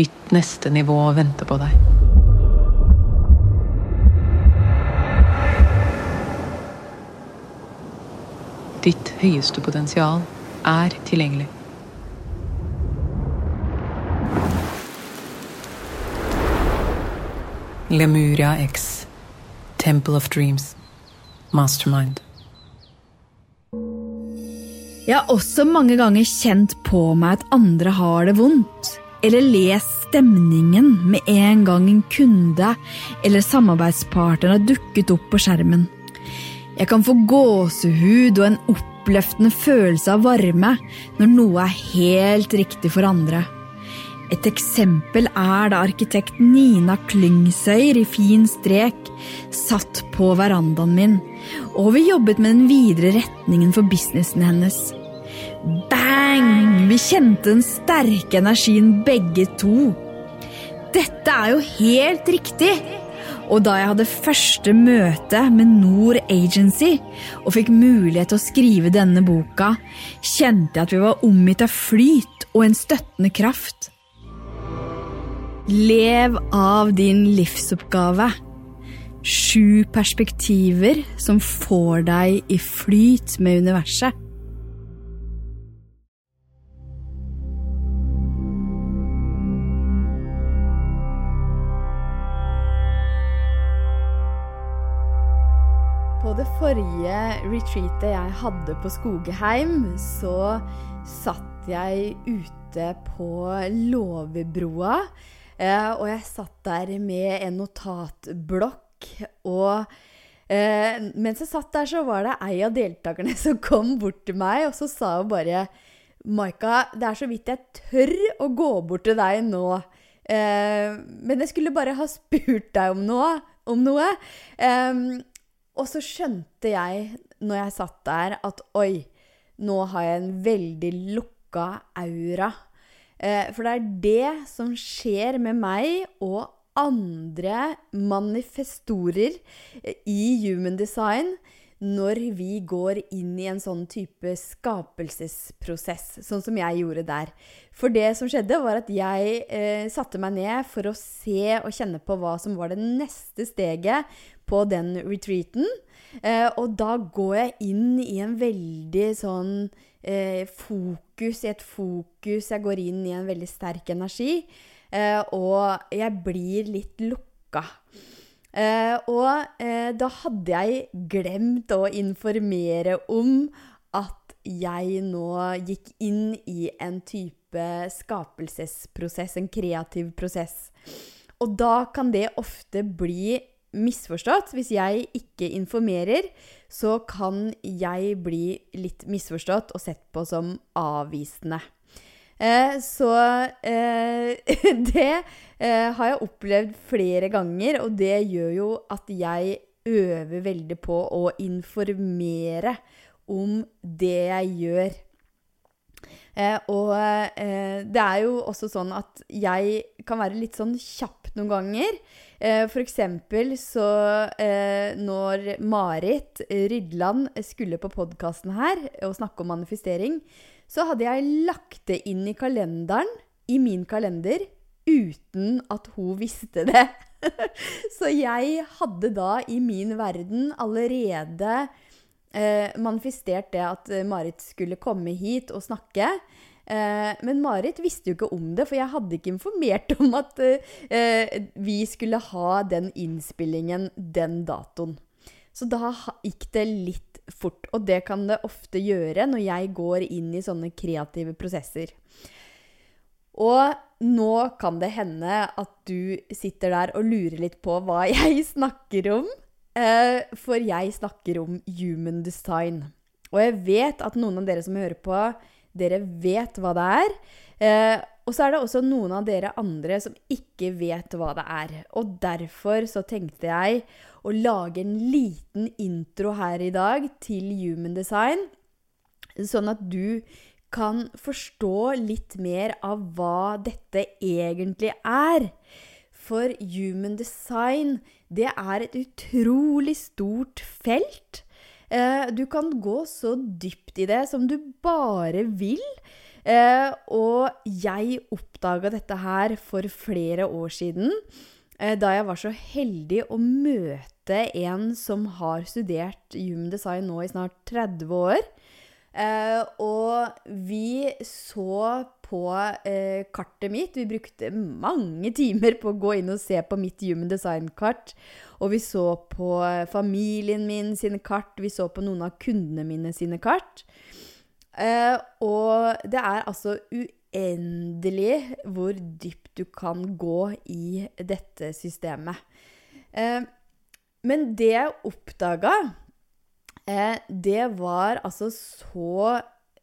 Ditt neste nivå venter på deg. Ditt høyeste potensial er tilgjengelig. Lemuria X Temple of Dreams Mastermind. Jeg har også mange ganger kjent på meg at andre har det vondt, eller les stemningen med en gang en kunde eller samarbeidspartner har dukket opp på skjermen. Jeg kan få gåsehud og en oppløftende følelse av varme når noe er helt riktig for andre. Et eksempel er da arkitekt Nina Klyngsøyr i fin strek satt på verandaen min, og vi jobbet med den videre retningen for businessen hennes. Bang! Vi kjente den sterke energien begge to. Dette er jo helt riktig! Og da jeg hadde første møte med Nord Agency og fikk mulighet til å skrive denne boka, kjente jeg at vi var omgitt av flyt og en støttende kraft. Lev av din livsoppgave. Sju perspektiver som får deg i flyt med universet. På det forrige retreatet jeg hadde på Skogheim, så satt jeg ute på Låvebroa. Eh, og jeg satt der med en notatblokk. Og eh, mens jeg satt der, så var det ei av deltakerne som kom bort til meg, og så sa hun bare Maika, det er så vidt jeg tør å gå bort til deg nå. Eh, men jeg skulle bare ha spurt deg om noe. Om noe. Eh, og så skjønte jeg, når jeg satt der, at oi, nå har jeg en veldig lukka aura. Eh, for det er det som skjer med meg og andre manifestorer i human design når vi går inn i en sånn type skapelsesprosess, sånn som jeg gjorde der. For det som skjedde, var at jeg eh, satte meg ned for å se og kjenne på hva som var det neste steget på den retreaten. Eh, og da går jeg inn i en veldig sånn eh, fokus, i et fokus. Jeg går inn i en veldig sterk energi. Eh, og jeg blir litt lukka. Eh, og eh, da hadde jeg glemt å informere om at jeg nå gikk inn i en type skapelsesprosess, en kreativ prosess. Og da kan det ofte bli misforstått. Hvis jeg ikke informerer, så kan jeg bli litt misforstått og sett på som avvisende. Eh, så eh, det eh, har jeg opplevd flere ganger, og det gjør jo at jeg øver veldig på å informere om det jeg gjør. Eh, og eh, det er jo også sånn at jeg kan være litt sånn kjapp noen ganger. Eh, eksempel så når Marit Rydland skulle på podkasten her og snakke om manifestering, så hadde jeg lagt det inn i kalenderen, i min kalender, uten at hun visste det. så jeg hadde da i min verden allerede eh, manifestert det at Marit skulle komme hit og snakke. Eh, men Marit visste jo ikke om det, for jeg hadde ikke informert om at eh, vi skulle ha den innspillingen den datoen. Så da gikk det litt fort, og det kan det ofte gjøre når jeg går inn i sånne kreative prosesser. Og nå kan det hende at du sitter der og lurer litt på hva jeg snakker om. Eh, for jeg snakker om human design. Og jeg vet at noen av dere som hører på, dere vet hva det er. Eh, og så er det også noen av dere andre som ikke vet hva det er. Og derfor så tenkte jeg å lage en liten intro her i dag til Human Design, sånn at du kan forstå litt mer av hva dette egentlig er. For human design, det er et utrolig stort felt. Eh, du kan gå så dypt i det som du bare vil. Eh, og jeg oppdaga dette her for flere år siden. Eh, da jeg var så heldig å møte en som har studert human design nå i snart 30 år. Eh, og vi så på eh, kartet mitt. Vi brukte mange timer på å gå inn og se på mitt human design-kart. Og vi så på familien min sine kart, vi så på noen av kundene mine sine kart. Eh, og det er altså uendelig hvor dypt du kan gå i dette systemet. Eh, men det jeg oppdaga, eh, det var altså så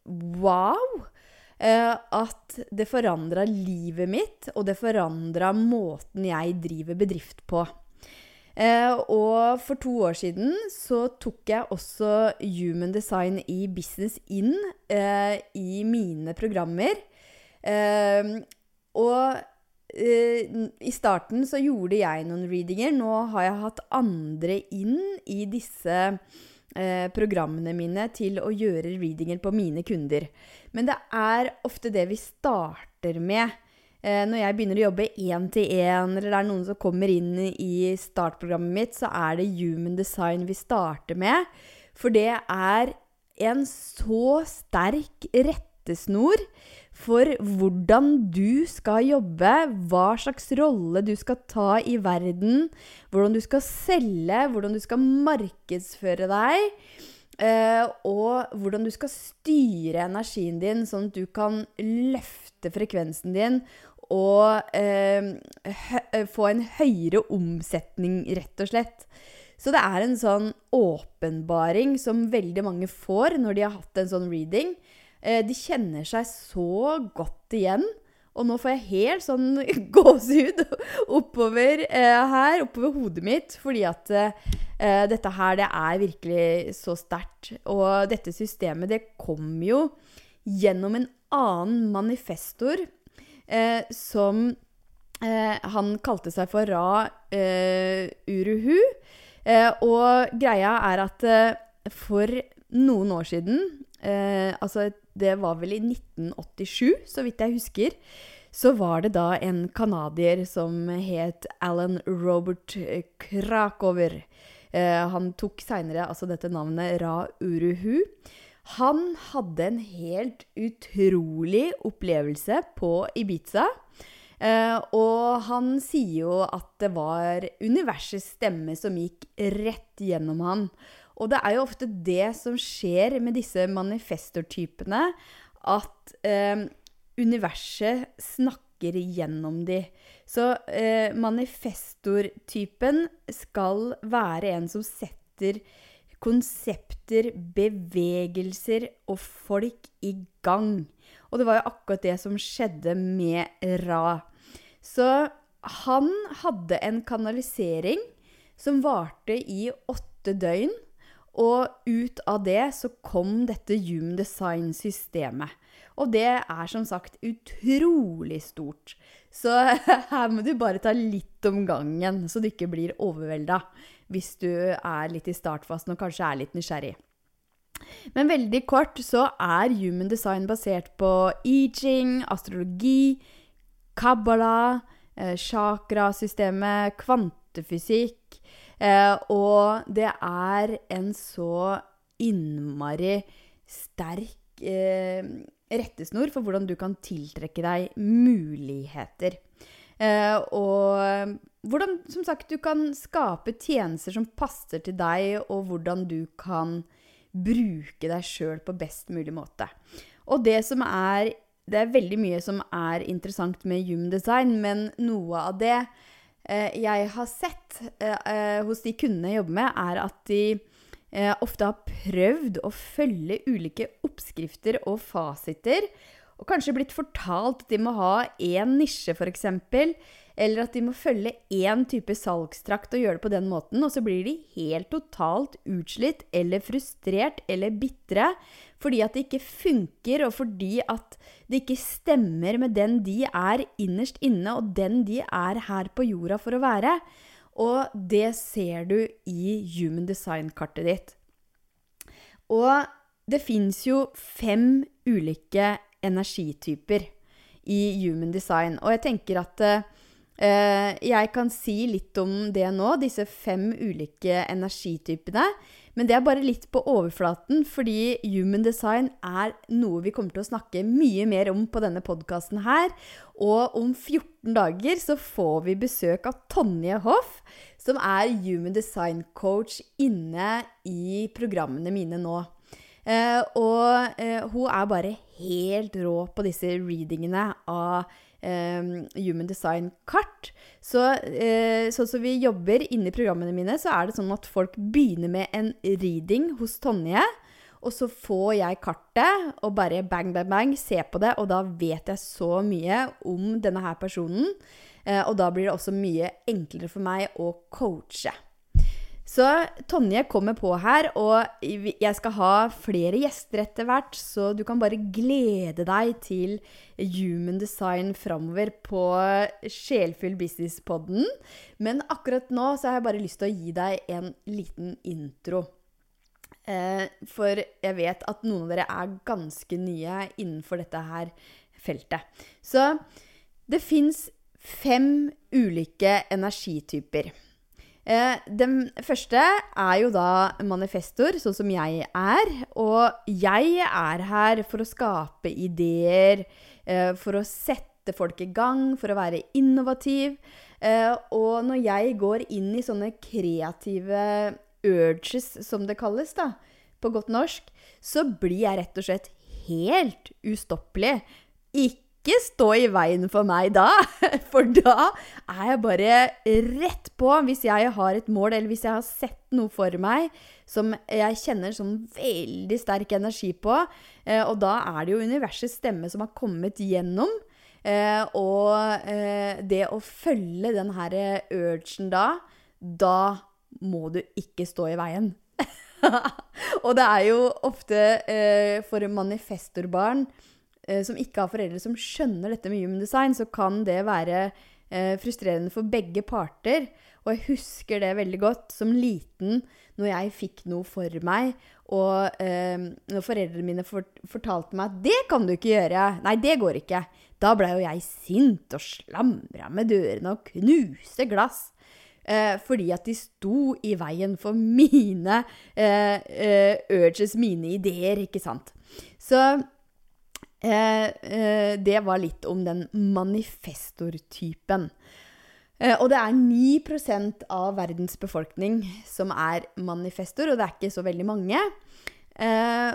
wow eh, at det forandra livet mitt, og det forandra måten jeg driver bedrift på. Eh, og for to år siden så tok jeg også human design i business inn eh, i mine programmer. Eh, og i starten så gjorde jeg noen readinger. Nå har jeg hatt andre inn i disse eh, programmene mine til å gjøre readinger på mine kunder. Men det er ofte det vi starter med. Eh, når jeg begynner å jobbe én til én, eller det er noen som kommer inn i startprogrammet mitt, så er det human design vi starter med. For det er en så sterk rettesnor for hvordan du skal jobbe, hva slags rolle du skal ta i verden, hvordan du skal selge, hvordan du skal markedsføre deg. Uh, og hvordan du skal styre energien din, sånn at du kan løfte frekvensen din og uh, få en høyere omsetning, rett og slett. Så det er en sånn åpenbaring som veldig mange får når de har hatt en sånn reading. Uh, de kjenner seg så godt igjen. Og nå får jeg helt sånn gåsehud oppover her, oppover hodet mitt, fordi at eh, dette her, det er virkelig så sterkt. Og dette systemet, det kom jo gjennom en annen manifestor eh, som uh, Han kalte seg for Ra Uruhu. og greia er at for noen år siden, altså det var vel i 1987, så vidt jeg husker, så var det da en canadier som het Alan Robert Krakover. Eh, han tok seinere altså dette navnet Ra Uruhu. Han hadde en helt utrolig opplevelse på Ibiza. Uh, og han sier jo at det var universets stemme som gikk rett gjennom han. Og det er jo ofte det som skjer med disse manifestortypene, at eh, universet snakker gjennom de. Så eh, manifestortypen skal være en som setter konsepter, bevegelser og folk i gang. Og det var jo akkurat det som skjedde med Ra. Så han hadde en kanalisering som varte i åtte døgn. Og ut av det så kom dette Hume Design-systemet. Og det er som sagt utrolig stort. Så her må du bare ta litt om gangen, så du ikke blir overvelda hvis du er litt i startfasen og kanskje er litt nysgjerrig. Men veldig kort så er human design basert på I-ching, astrologi, kabbala, eh, chakrasystemet, kvantefysikk. Eh, og det er en så innmari sterk eh, rettesnor for hvordan du kan tiltrekke deg muligheter. Eh, og hvordan som sagt, du kan skape tjenester som passer til deg, og hvordan du kan bruke deg sjøl på best mulig måte. Og det som er Det er veldig mye som er interessant med human design, men noe av det jeg har sett eh, eh hos de kundene jeg jobber med, er at de eh, ofte har prøvd å følge ulike oppskrifter og fasiter, og kanskje blitt fortalt at de må ha én nisje, f.eks., eller at de må følge én type salgstrakt og gjøre det på den måten, og så blir de helt totalt utslitt eller frustrert eller bitre fordi at det ikke funker, og fordi at det ikke stemmer med den de er innerst inne, og den de er her på jorda for å være. Og det ser du i Human Design-kartet ditt. Og det fins jo fem ulike energityper i human design. Og jeg tenker at eh, jeg kan si litt om det nå, disse fem ulike energitypene. Men det er bare litt på overflaten, fordi human design er noe vi kommer til å snakke mye mer om på denne podkasten her. Og om 14 dager så får vi besøk av Tonje Hoff, som er human design coach inne i programmene mine nå. Eh, og eh, hun er bare helt rå på disse readingene av human design-kart. Så eh, sånn som vi jobber inni programmene mine, så er det sånn at folk begynner med en reading hos Tonje. Og så får jeg kartet og bare bang, bang, bang, se på det. Og da vet jeg så mye om denne her personen. Eh, og da blir det også mye enklere for meg å coache. Så Tonje kommer på her, og jeg skal ha flere gjester etter hvert, så du kan bare glede deg til Human Design framover på Sjelfull Business-podden. Men akkurat nå så har jeg bare lyst til å gi deg en liten intro. Eh, for jeg vet at noen av dere er ganske nye innenfor dette her feltet. Så det fins fem ulike energityper. Eh, den første er jo da manifestor, sånn som jeg er. Og jeg er her for å skape ideer, eh, for å sette folk i gang, for å være innovativ. Eh, og når jeg går inn i sånne kreative urges, som det kalles, da, på godt norsk, så blir jeg rett og slett helt ustoppelig. Ikke ikke stå i veien for meg da. For da er jeg bare rett på hvis jeg har et mål, eller hvis jeg har sett noe for meg som jeg kjenner sånn veldig sterk energi på. Eh, og da er det jo universets stemme som har kommet gjennom. Eh, og eh, det å følge den her urgen da, da må du ikke stå i veien. og det er jo ofte for manifestorbarn som ikke har foreldre som skjønner dette med human design, så kan det være eh, frustrerende for begge parter. Og jeg husker det veldig godt som liten, når jeg fikk noe for meg, og eh, når foreldrene mine fort, fortalte meg at 'det kan du ikke gjøre', nei, det går ikke, da blei jo jeg sint og slamra med dørene og knuste glass. Eh, fordi at de sto i veien for mine eh, eh, urges, mine ideer, ikke sant. Så Eh, eh, det var litt om den manifestortypen. Eh, og det er 9% av verdens befolkning som er manifestor, og det er ikke så veldig mange. Eh,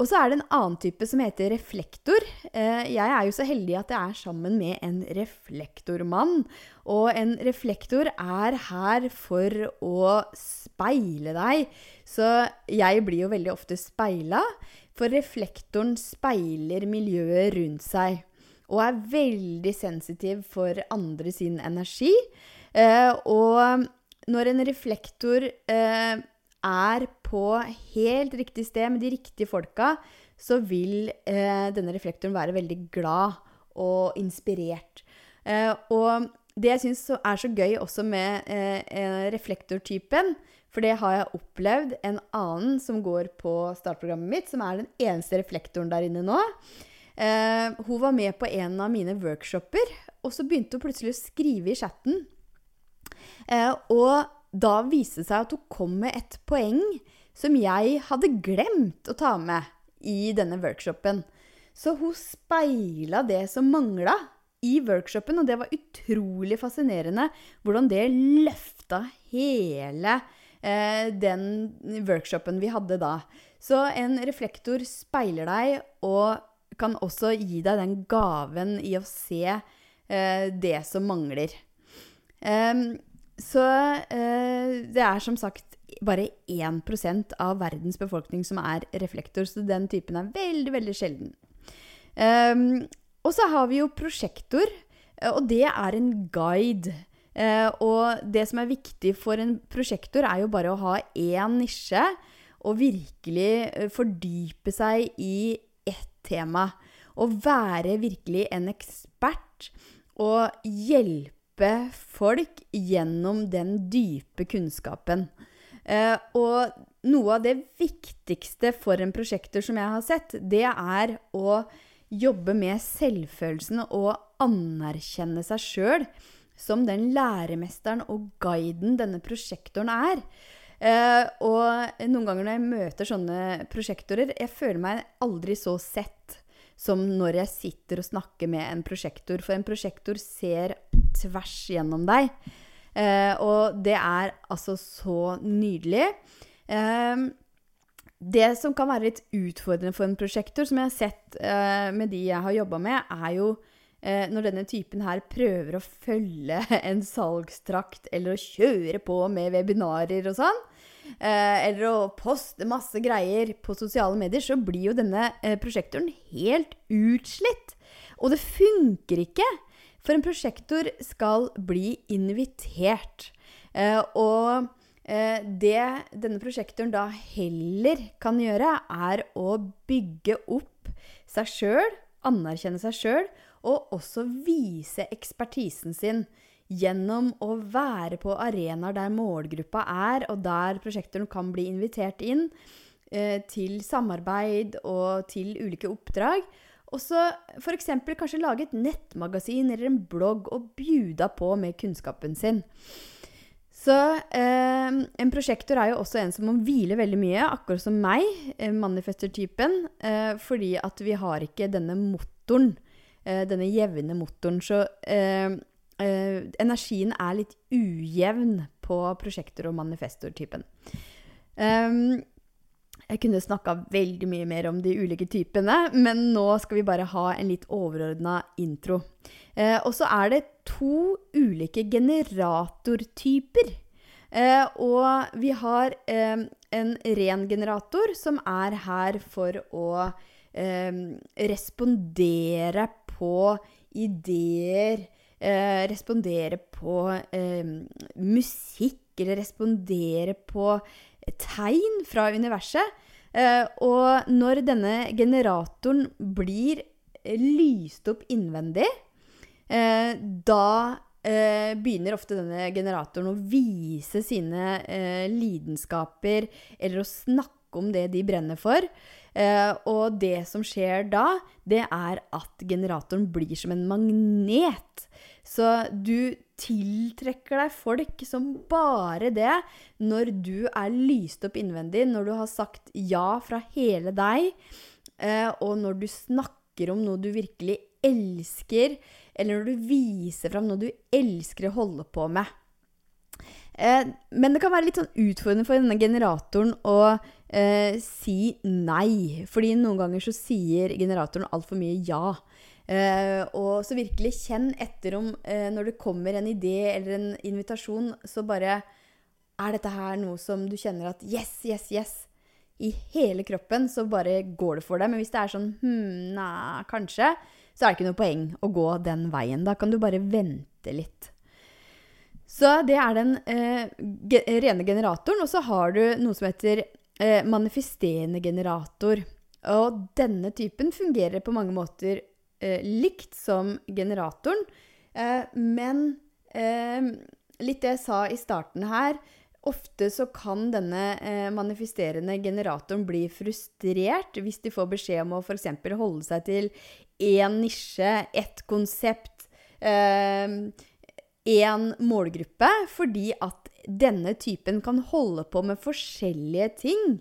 og så er det en annen type som heter reflektor. Eh, jeg er jo så heldig at jeg er sammen med en reflektormann. Og en reflektor er her for å speile deg. Så jeg blir jo veldig ofte speila. For reflektoren speiler miljøet rundt seg og er veldig sensitiv for andre sin energi. Eh, og når en reflektor eh, er på helt riktig sted med de riktige folka, så vil eh, denne reflektoren være veldig glad og inspirert. Eh, og det jeg syns er så gøy også med eh, reflektortypen, for det har jeg opplevd en annen som går på startprogrammet mitt, som er den eneste reflektoren der inne nå. Eh, hun var med på en av mine workshoper, og så begynte hun plutselig å skrive i chatten. Eh, og da viste det seg at hun kom med et poeng som jeg hadde glemt å ta med i denne workshopen. Så hun speila det som mangla i workshopen, og det var utrolig fascinerende hvordan det løfta hele eh, den workshopen vi hadde da. Så en reflektor speiler deg og kan også gi deg den gaven i å se eh, det som mangler. Så eh, det er som sagt bare 1% av verdens befolkning som er reflektor, så den typen er veldig, veldig sjelden. Um, og så har vi jo prosjektor, og det er en guide Eh, og det som er viktig for en prosjektor, er jo bare å ha én nisje og virkelig eh, fordype seg i ett tema. Og være virkelig en ekspert og hjelpe folk gjennom den dype kunnskapen. Eh, og noe av det viktigste for en prosjektor som jeg har sett, det er å jobbe med selvfølelsen og anerkjenne seg sjøl som den læremesteren og guiden denne prosjektoren er. Uh, og noen ganger når jeg møter sånne prosjektorer, jeg føler meg aldri så sett som når jeg sitter og snakker med en prosjektor. For en prosjektor ser tvers gjennom deg. Uh, og det er altså så nydelig. Uh, det som kan være litt utfordrende for en prosjektor, som jeg har sett med de jeg har jobba med, er jo når denne typen her prøver å følge en salgstrakt eller å kjøre på med webinarer og sånn, eh, eller å poste masse greier på sosiale medier, så blir jo denne eh, prosjektoren helt utslitt. Og det funker ikke. For en prosjektor skal bli invitert. Eh, og eh, det denne prosjektoren da heller kan gjøre, er å bygge opp seg sjøl, anerkjenne seg sjøl, og også vise ekspertisen sin gjennom å være på arenaer der målgruppa er, og der prosjektoren kan bli invitert inn eh, til samarbeid og til ulike oppdrag. Og så f.eks. kanskje lage et nettmagasin eller en blogg og bjuda på med kunnskapen sin. Så eh, en prosjektor er jo også en som må hvile veldig mye, akkurat som meg, eh, manifester-typen, eh, fordi at vi har ikke denne motoren, denne jevne motoren. Så eh, eh, energien er litt ujevn på prosjekter og manifestor-typen. Um, jeg kunne snakka veldig mye mer om de ulike typene, men nå skal vi bare ha en litt overordna intro. Eh, og så er det to ulike generatortyper. Eh, og vi har eh, en ren generator som er her for å eh, respondere på ideer eh, respondere på eh, musikk, eller respondere på tegn fra universet. Eh, og når denne generatoren blir lyst opp innvendig, eh, da eh, begynner ofte denne generatoren å vise sine eh, lidenskaper, eller å snakke om det de brenner for. Eh, og det som skjer da, det er at generatoren blir som en magnet. Så du tiltrekker deg folk som bare det når du er lyst opp innvendig, når du har sagt ja fra hele deg, eh, og når du snakker om noe du virkelig elsker, eller når du viser fram noe du elsker å holde på med. Eh, men det kan være litt sånn utfordrende for denne generatoren å eh, si nei. Fordi noen ganger så sier generatoren altfor mye ja. Eh, og så virkelig kjenn etter om eh, når det kommer en idé eller en invitasjon, så bare Er dette her noe som du kjenner at Yes, yes, yes. I hele kroppen så bare går det for deg. Men hvis det er sånn Hm, nei, kanskje. Så er det ikke noe poeng å gå den veien. Da kan du bare vente litt. Så det er den eh, ge rene generatoren. Og så har du noe som heter eh, manifesterende generator. Og denne typen fungerer på mange måter eh, likt som generatoren. Eh, men eh, litt det jeg sa i starten her Ofte så kan denne eh, manifesterende generatoren bli frustrert hvis de får beskjed om å f.eks. holde seg til én nisje, ett konsept. Eh, én målgruppe, fordi at denne typen kan holde på med forskjellige ting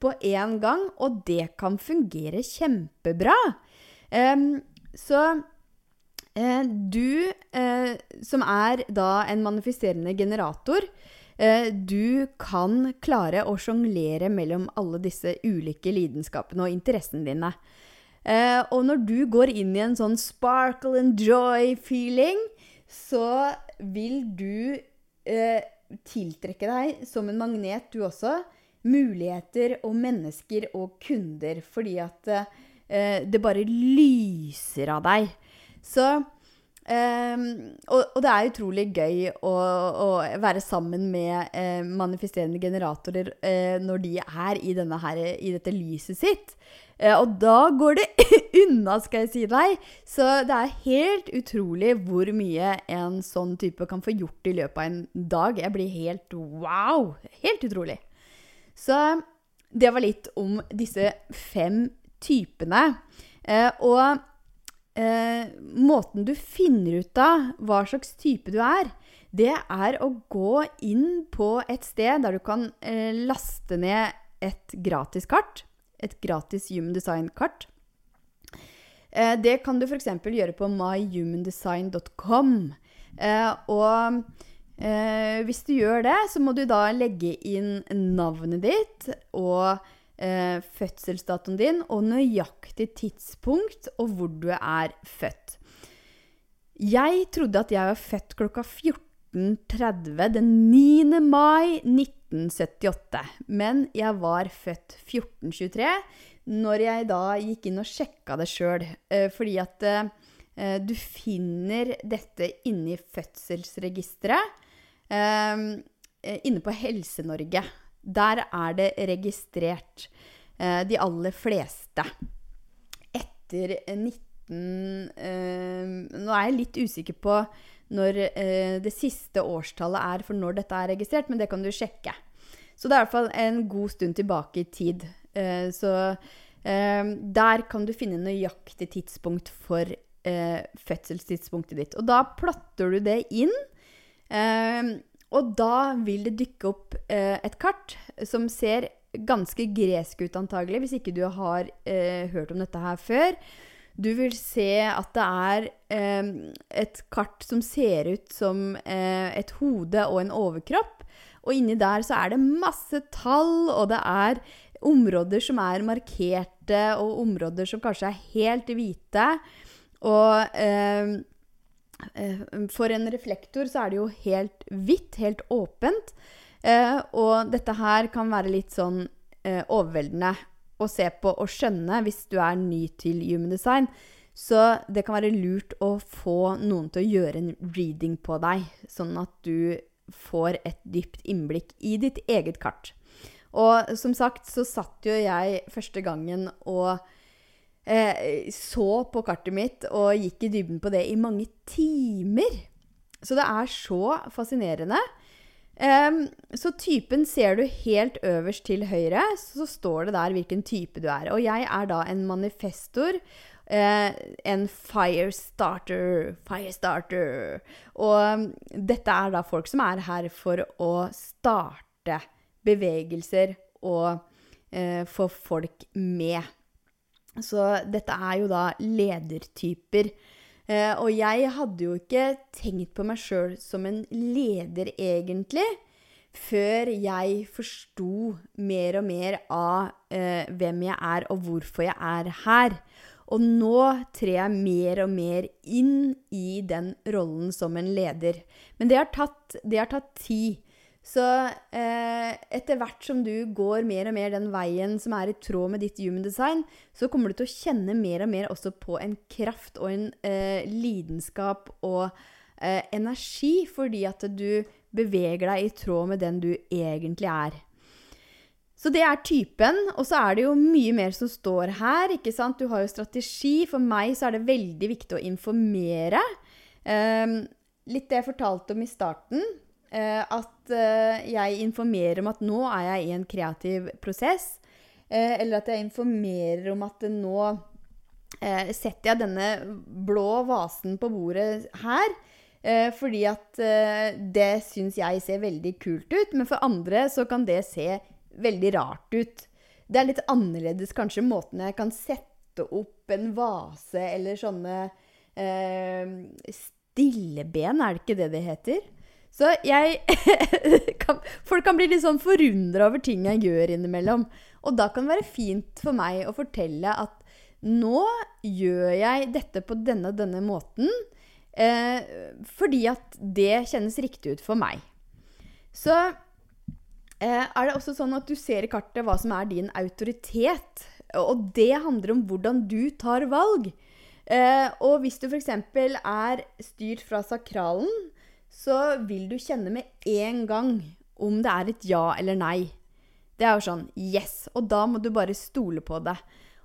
på én gang, og det kan fungere kjempebra. Um, så uh, du, uh, som er da en manifesterende generator, uh, du kan klare å sjonglere mellom alle disse ulike lidenskapene og interessene dine. og når du går inn i en sånn sparkle and joy-feeling, så vil du eh, tiltrekke deg, som en magnet du også, muligheter og mennesker og kunder. Fordi at eh, det bare lyser av deg. Så Um, og, og, det er utrolig gøy å, å være sammen med eh, manifesterende generatorer eh, når de er i, her, i dette lyset sitt. Uh, og da går det unna, skal jeg si deg. Så det er helt utrolig hvor mye en sånn type kan få gjort i løpet av en dag. Jeg blir helt wow! Helt utrolig. Så det var litt om disse fem typene. og eh, måten du finner ut av hva slags type du er, det er å gå inn på et sted der du kan eh, laste ned et gratis kart. Et gratis Human Design-kart. Eh, det kan du f.eks. gjøre på myhumandesign.com. Eh, og eh, hvis du gjør det, så må du da legge inn navnet ditt og eh, fødselsdatoen din og nøyaktig tidspunkt og hvor du er født. Jeg trodde at jeg var født klokka 14.30 den 9. mai 1978. Men jeg var født 1423 når jeg da gikk inn og sjekka det sjøl. Eh, fordi at eh, du finner dette inne i fødselsregisteret. Eh, inne på Helse-Norge. Der er det registrert de aller fleste. Etter 19 Nå er jeg litt usikker på når det siste årstallet er for når dette er registrert, men det kan du sjekke. Så det er i hvert fall en god stund tilbake i tid. så der kan du finne nøyaktig tidspunkt for fødselstidspunktet ditt. Og da plotter du det inn. Og da vil det dykke opp eh, et kart som ser ganske gresk ut, antagelig, hvis ikke du har eh, hørt om dette her før. Du vil se at det er eh, et kart som ser ut som eh, et hode og en overkropp. Og inni der så er det masse tall, og det er områder som er markerte, og områder som kanskje er helt hvite. Og eh, Eh, for en reflektor så er det jo helt hvitt, helt åpent. Eh, og dette her kan være litt sånn eh, overveldende å se på og skjønne hvis du er ny til human design. Så det kan være lurt å få noen til å gjøre en reading på deg, sånn at du får et dypt innblikk i ditt eget kart. Og som sagt så satt jo jeg første gangen og eh, så på kartet mitt og gikk i dybden på det i mange timer. Så det er så fascinerende. Um, så typen ser du helt øverst til høyre, så står det der hvilken type du er. Og jeg er da en manifestor. Uh, en firestarter. Firestarter. Og dette er da folk som er her for å starte bevegelser og uh, få folk med. Så dette er jo da ledertyper. Eh, og jeg hadde jo ikke tenkt på meg sjøl som en leder, egentlig, før jeg forsto mer og mer av eh, hvem jeg er, og hvorfor jeg er her. Og nå trer jeg mer og mer inn i den rollen som en leder. Men det har tatt, det har tatt tid. Så eh, etter hvert som du går mer og mer den veien som er i tråd med ditt human design, så kommer du til å kjenne mer og mer også på en kraft og en eh, lidenskap og eh, energi, fordi at du beveger deg i tråd med den du egentlig er. Så det er typen, og så er det jo mye mer som står her. ikke sant? Du har jo strategi. For meg så er det veldig viktig å informere. Um, litt det jeg fortalte om i starten. Uh, at uh, jeg informerer om at nå er jeg i en kreativ prosess. Uh, eller at jeg informerer om at nå setter jeg denne blå vasen på bordet her. fordi at det syns jeg ser veldig kult ut. Men for andre så kan det se veldig rart ut. Det er litt annerledes kanskje måten jeg kan sette opp en vase eller sånne stilleben, er det ikke det det heter? Så jeg kan, Folk kan bli litt sånn forundra over ting jeg gjør innimellom. Og da kan det være fint for meg å fortelle at nå gjør jeg dette på denne og denne måten eh, fordi at det kjennes riktig ut for meg. Så eh, er det også sånn at du ser i kartet hva som er din autoritet. Og det handler om hvordan du tar valg. Eh, og hvis du f.eks. er styrt fra sakralen, så vil du kjenne med en gang om det er et ja eller nei. Det er jo sånn yes, og da må du bare stole på det.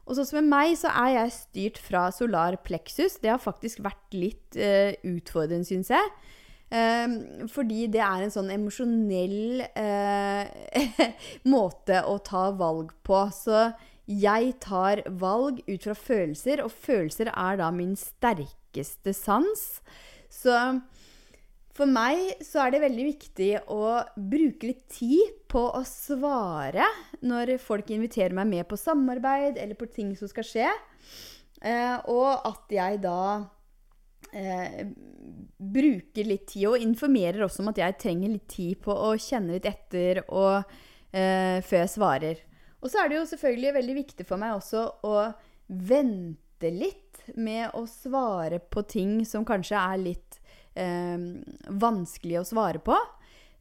Og sånn som med meg, så er jeg styrt fra solar plexus. Det har faktisk vært litt uh, utfordrende, syns jeg. Um, fordi det er en sånn emosjonell uh, måte å ta valg på. Så jeg tar valg ut fra følelser, og følelser er da min sterkeste sans. Så for meg så er det veldig viktig å bruke litt tid på å svare når folk inviterer meg med på samarbeid eller på ting som skal skje. Eh, og at jeg da eh, bruker litt tid, og informerer også om at jeg trenger litt tid på å kjenne litt etter og, eh, før jeg svarer. Og så er det jo selvfølgelig veldig viktig for meg også å vente litt med å svare på ting som kanskje er litt eh, vanskelig å svare på.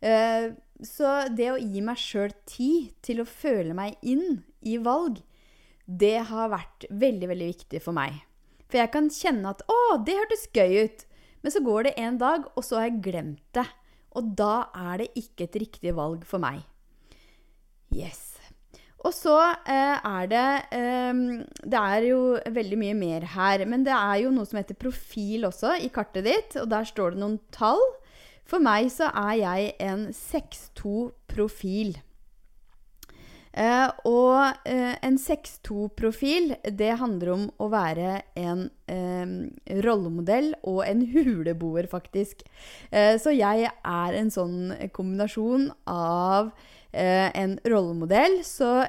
Eh, så det å gi meg sjøl tid til å føle meg inn i valg, det har vært veldig, veldig viktig for meg. For jeg kan kjenne at 'Å, det hørtes gøy ut', men så går det en dag, og så har jeg glemt det. Og da er det ikke et riktig valg for meg. Yes. Og så eh, er det eh, Det er jo veldig mye mer her. Men det er jo noe som heter profil også i kartet ditt, og der står det noen tall. For meg så er jeg en 6-2-profil. Eh, og eh, en 6-2-profil, det handler om å være en eh, rollemodell og en huleboer, faktisk. Eh, så jeg er en sånn kombinasjon av en rollemodell. Så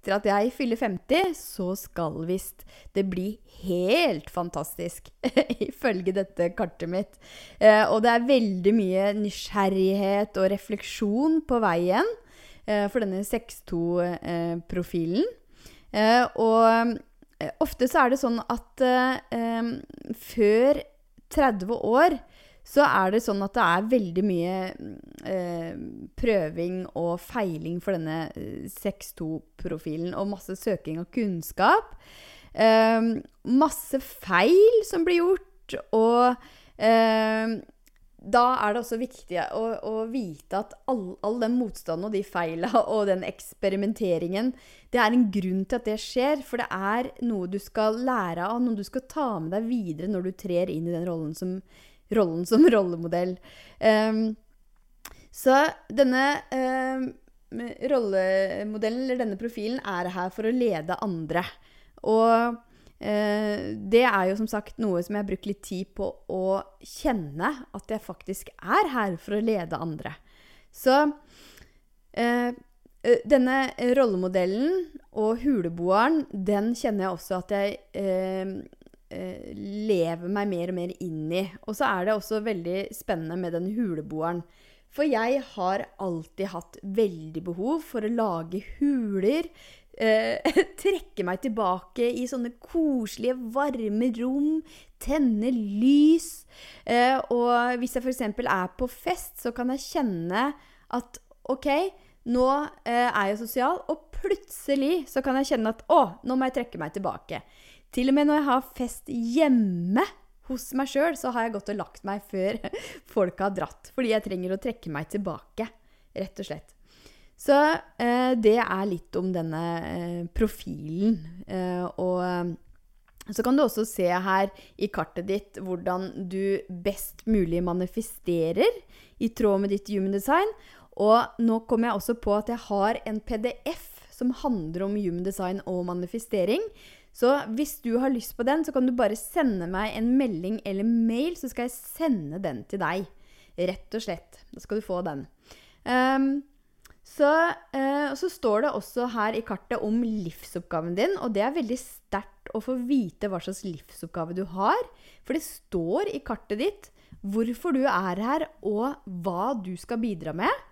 etter at jeg fyller 50, så skal visst det bli helt fantastisk, ifølge dette kartet mitt. Eh, og det er veldig mye nysgjerrighet og refleksjon på veien eh, for denne 6-2-profilen. og ofte så er det sånn at før 30 år så er det sånn at det er veldig mye eh, prøving og feiling for denne 6-2-profilen, og masse søking av kunnskap. Eh, masse feil som blir gjort, og eh, da er det også viktig å, å vite at all, all, den motstanden og de feila og den eksperimenteringen, det er en grunn til at det skjer. For det er noe du skal lære av, noe du skal ta med deg videre når du trer inn i den rollen som rollen som rollemodell. Um, så denne eh, rollemodellen, eller denne profilen, er her for å lede andre. Og eh, det er jo som sagt noe som jeg har brukt litt tid på å kjenne at jeg faktisk er her for å lede andre. Så eh, denne rollemodellen og huleboeren, den kjenner jeg også at jeg uh, eh, lever meg mer og mer inn i. Og så er det også veldig spennende med den huleboeren. For jeg har alltid hatt veldig behov for å lage huler. Eh, trekke meg tilbake i sånne koselige, varme rom. Tenne lys. Eh, og hvis jeg f.eks. er på fest, så kan jeg kjenne at OK, nå eh, er jeg sosial, og plutselig så kan jeg kjenne at å, nå må jeg trekke meg tilbake. Til og med når jeg har fest hjemme hos meg sjøl, så har jeg gått og lagt meg før folk har dratt. Fordi jeg trenger å trekke meg tilbake, rett og slett. Så eh, det er litt om denne eh, profilen. Eh, og eh, så kan du også se her i kartet ditt hvordan du best mulig manifesterer i tråd med ditt human design. Og nå kommer jeg også på at jeg har en PDF som handler om human design og manifestering. Så hvis du har lyst på den, så kan du bare sende meg en melding eller mail, så skal jeg sende den til deg. Rett og slett. Da skal du få den. Um, så, uh, så, står det også her i kartet om livsoppgaven din, og det er veldig sterkt å få vite hva slags livsoppgave du har. For det står i kartet ditt hvorfor du er her, og hva du skal bidra med.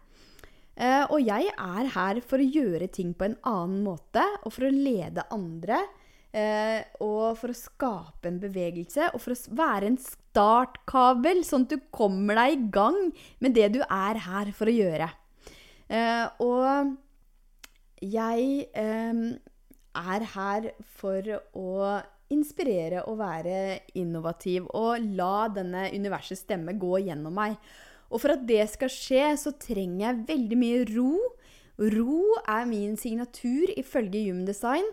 Uh, og jeg er her for å gjøre ting på en annen måte, og for å lede andre Eh, og for å skape en bevegelse, og for å være en startkabel, sånn at du kommer deg i gang med det du er her for å gjøre. Eh, og jeg eh, er her for å inspirere og være innovativ og la denne universets stemme gå gjennom meg. Og for at det skal skje, så trenger jeg veldig mye ro. Ro er min signatur ifølge Human Design.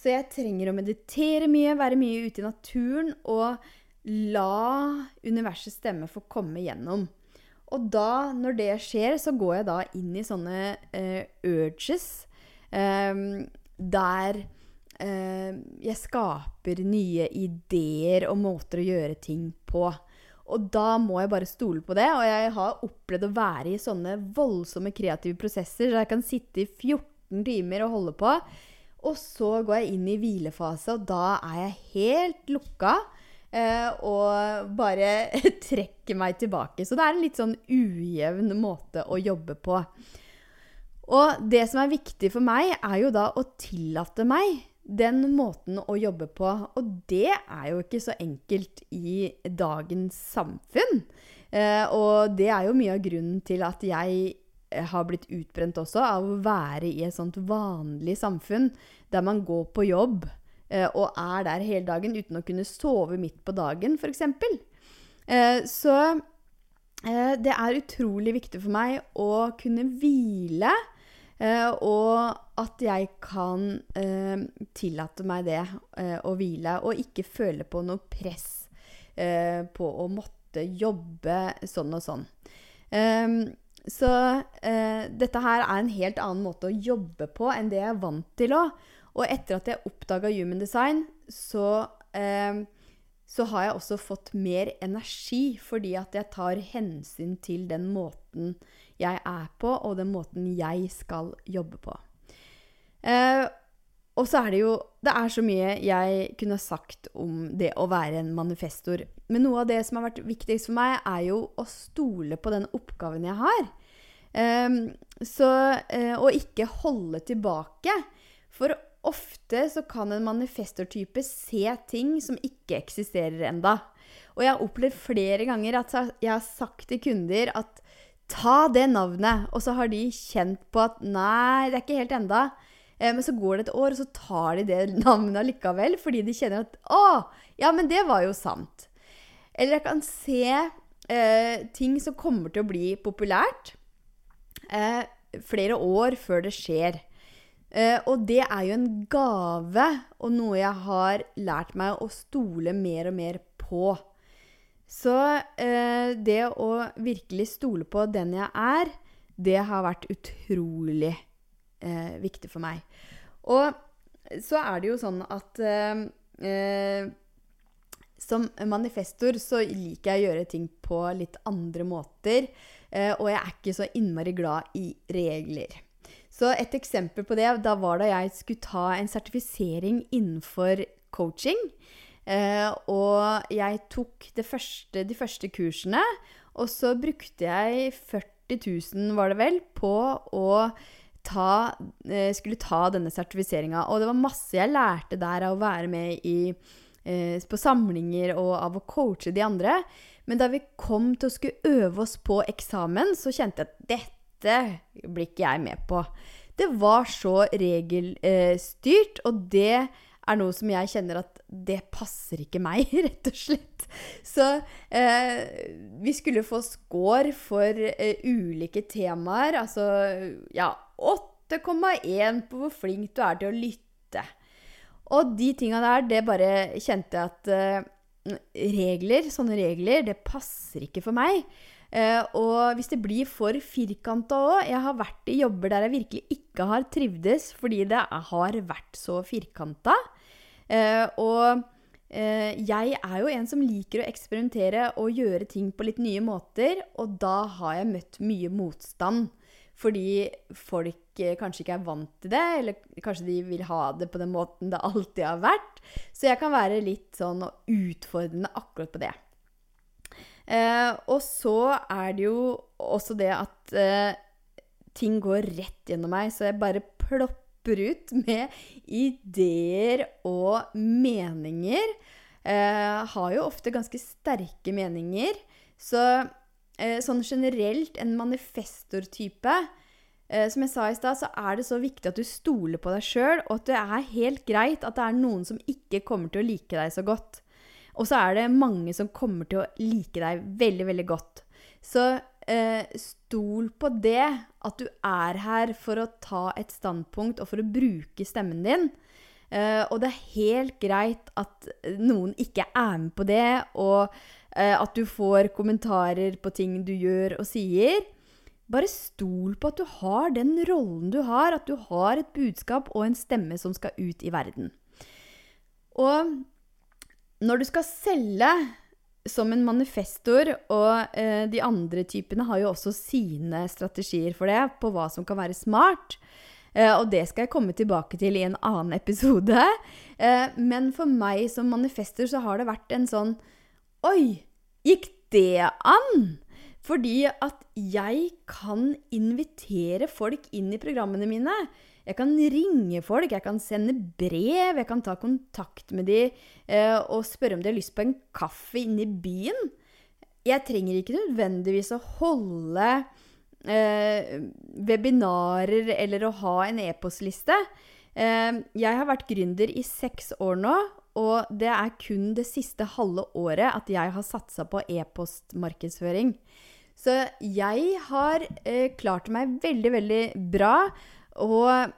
Så jeg trenger å meditere mye, være mye ute i naturen og la universets stemme få komme gjennom. Og da, når det skjer, så går jeg da inn i sånne uh, urges um, der eh, jeg skaper nye ideer og måter å gjøre ting på. Og da må jeg bare stole på det. Og jeg har opplevd å være i sånne voldsomme kreative prosesser der jeg kan sitte i 14 timer og holde på. Og så går jeg inn i hvilefase, og da er jeg helt lukka. Eh, og bare trekker meg tilbake. Så det er en litt sånn ujevn måte å jobbe på. Og det som er viktig for meg, er jo da å tillate meg den måten å jobbe på. Og det er jo ikke så enkelt i dagens samfunn. Eh, og det er jo mye av grunnen til at jeg har blitt utbrent også av å være i et sånt vanlig samfunn der man går på jobb eh, og er der hele dagen uten å kunne sove midt på dagen, f.eks. Eh, så eh, det er utrolig viktig for meg å kunne hvile Uh, og at jeg kan uh, tillate meg det, å hvile, og ikke føle på noe press på å måtte jobbe sånn og sånn. Så dette her er en helt annen måte å jobbe på enn det jeg er vant til òg. Og etter at jeg oppdaga human design, så så har jeg også fått mer energi fordi at jeg tar hensyn til den måten jeg er på, og den måten jeg skal jobbe på. Eh, og så er det jo Det er så mye jeg kunne sagt om det å være en manifestor. Men noe av det som har vært viktigst for meg, er jo å stole på den oppgaven jeg har. Um, så, uh, og ikke holde tilbake. For ofte så kan en manifestortype se ting som ikke eksisterer enda. Og jeg har opplevd flere ganger at jeg har sagt til kunder at ta det navnet. Og så har de kjent på at nei, det er ikke helt enda. Eh, men så går det et år, og så tar de det navnet allikevel fordi de kjenner at å, ja, men det var jo sant. Eller jeg kan se eh, ting som kommer til å bli populært eh, flere år før det skjer. Uh, og det er jo en gave, og noe jeg har lært meg å stole mer og mer på. Så uh, det å virkelig stole på den jeg er, det har vært utrolig uh, viktig for meg. Og så er det jo sånn at som manifestor så liker jeg å gjøre ting på litt andre måter. og jeg er ikke så innmari glad i regler. Så et eksempel på det da var da jeg skulle ta en sertifisering innenfor coaching. Eh, og jeg tok første, de første kursene, og så brukte jeg 40 000, var det vel, på å ta, eh, skulle ta denne sertifiseringa. Og det var masse jeg lærte der av å være med i, eh, på samlinger og av å coache de andre. Men da vi kom til å skulle øve oss på eksamen, så kjente jeg at dette blir ikke jeg med på. Det var så regelstyrt, og det er noe som jeg kjenner at det passer ikke meg, rett og slett. Så eh, vi skulle få score for eh, ulike temaer. Altså ja 8,1 på hvor flink du er til å lytte. Og de tinga der, det bare kjente jeg at uh, regler, sånne regler, det passer ikke for meg. Uh, og hvis det blir for firkanta òg Jeg har vært i jobber der jeg virkelig ikke har trivdes fordi det har vært så firkanta. Uh, og uh, jeg er jo en som liker å eksperimentere og gjøre ting på litt nye måter. Og da har jeg møtt mye motstand. Fordi folk kanskje ikke er vant til det, eller kanskje de vil ha det på den måten det alltid har vært. Så jeg kan være litt sånn utfordrende akkurat på det. Eh, og så er det jo også det at eh, ting går rett gjennom meg, så jeg bare plopper ut med ideer og meninger. Eh, har jo ofte ganske sterke meninger. Så eh, sånn generelt en manifestortype eh, Som jeg sa i stad, så er det så viktig at du stoler på deg sjøl, og at det er helt greit at det er noen som ikke kommer til å like deg så godt. Og så er det mange som kommer til å like deg veldig, veldig godt. Så eh, stol på det, at du er her for å ta et standpunkt og for å bruke stemmen din. Eh, og det er helt greit at noen ikke er med på det, og eh, at du får kommentarer på ting du gjør og sier. Bare stol på at du har den rollen du har, at du har et budskap og en stemme som skal ut i verden. Og når du skal selge som en manifestor, og eh, de andre typene har jo også sine strategier for det, på hva som kan være smart. Eh, og det skal jeg komme tilbake til i en annen episode. Eh, men for meg som manifestor så har det vært en sånn Oi, gikk det an? Fordi at jeg kan invitere folk inn i programmene mine. Jeg kan ringe folk, jeg kan sende brev, jeg kan ta kontakt med dem eh, og spørre om de har lyst på en kaffe inne i byen. Jeg trenger ikke nødvendigvis å holde eh, webinarer eller å ha en e-postliste. Eh, jeg har vært gründer i seks år nå, og det er kun det siste halve året at jeg har satsa på e-postmarkedsføring. Så jeg har eh, klart meg veldig, veldig bra og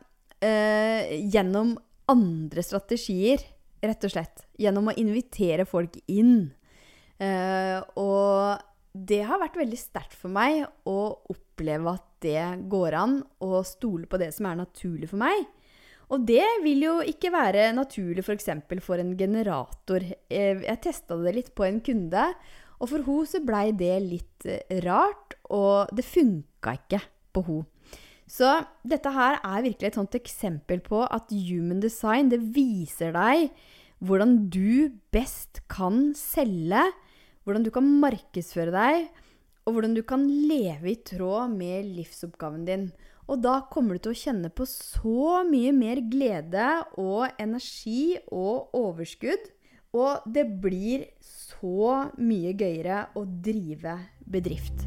eh, gjennom andre strategier, rett og slett. Gjennom å invitere folk inn. Eh, og det har vært veldig sterkt for meg å oppleve at det går an å stole på det som er naturlig for meg. Og det vil jo ikke være naturlig f.eks. For, for en generator. Eh, jeg testa det litt på en kunde, og for henne så blei det litt eh, rart, og det funka ikke på henne. Så dette her er virkelig et sånt eksempel på at human design det viser deg hvordan du best kan selge, hvordan du kan markedsføre deg, og hvordan du kan leve i tråd med livsoppgaven din. Og da kommer du til å kjenne på så mye mer glede og energi og overskudd. Og det blir så mye gøyere å drive bedrift.